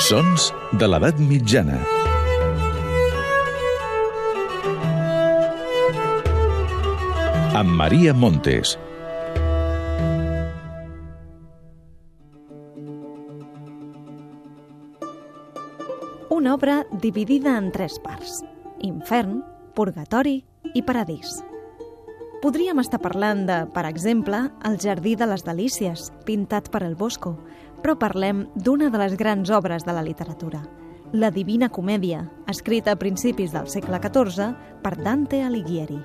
Sons de l'edat mitjana. Amb Maria Montes. Una obra dividida en tres parts. Infern, purgatori i paradís. Podríem estar parlant de, per exemple, El jardí de les delícies, pintat per el Bosco, però parlem d'una de les grans obres de la literatura, la Divina Comèdia, escrita a principis del segle XIV per Dante Alighieri.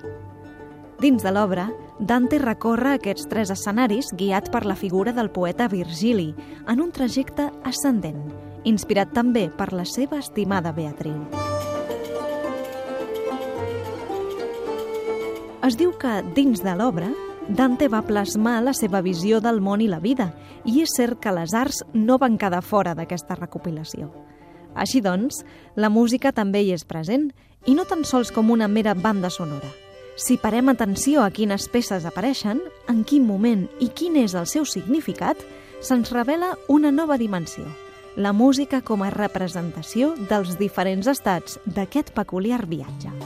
Dins de l'obra, Dante recorre aquests tres escenaris guiat per la figura del poeta Virgili en un trajecte ascendent, inspirat també per la seva estimada Beatriu. Es diu que, dins de l'obra, Dante va plasmar la seva visió del món i la vida, i és cert que les arts no van quedar fora d'aquesta recopilació. Així doncs, la música també hi és present, i no tan sols com una mera banda sonora. Si parem atenció a quines peces apareixen, en quin moment i quin és el seu significat, se'ns revela una nova dimensió, la música com a representació dels diferents estats d'aquest peculiar viatge.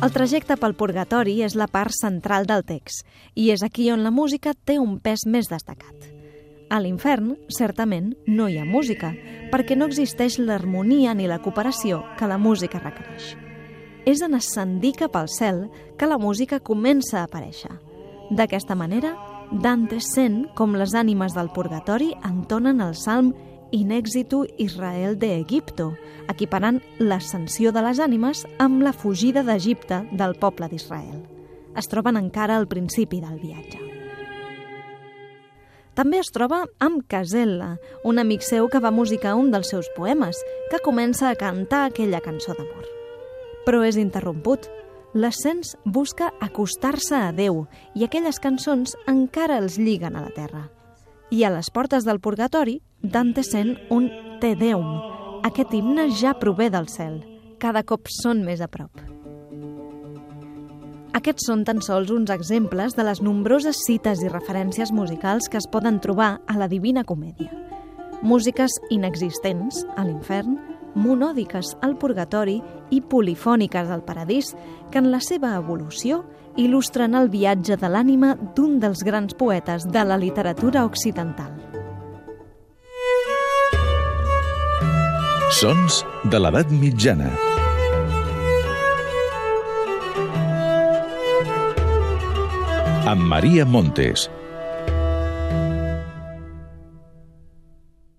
El trajecte pel purgatori és la part central del text i és aquí on la música té un pes més destacat. A l'infern, certament, no hi ha música, perquè no existeix l'harmonia ni la cooperació que la música requereix. És en ascendir cap al cel que la música comença a aparèixer. D'aquesta manera, Dante sent com les ànimes del purgatori entonen el salm in exitu Israel de Egipto, equiparant l'ascensió de les ànimes amb la fugida d'Egipte del poble d'Israel. Es troben encara al principi del viatge. També es troba amb Casella, un amic seu que va musicar un dels seus poemes, que comença a cantar aquella cançó d'amor. Però és interromput. L'ascens busca acostar-se a Déu i aquelles cançons encara els lliguen a la terra. I a les portes del purgatori, Dante sent un Te Deum. Aquest himne ja prové del cel. Cada cop són més a prop. Aquests són tan sols uns exemples de les nombroses cites i referències musicals que es poden trobar a la Divina Comèdia. Músiques inexistents a l'infern, monòdiques al purgatori i polifòniques al paradís, que en la seva evolució il·lustren el viatge de l'ànima d'un dels grans poetes de la literatura occidental. Sons de l'edat mitjana. Amb Maria Montes.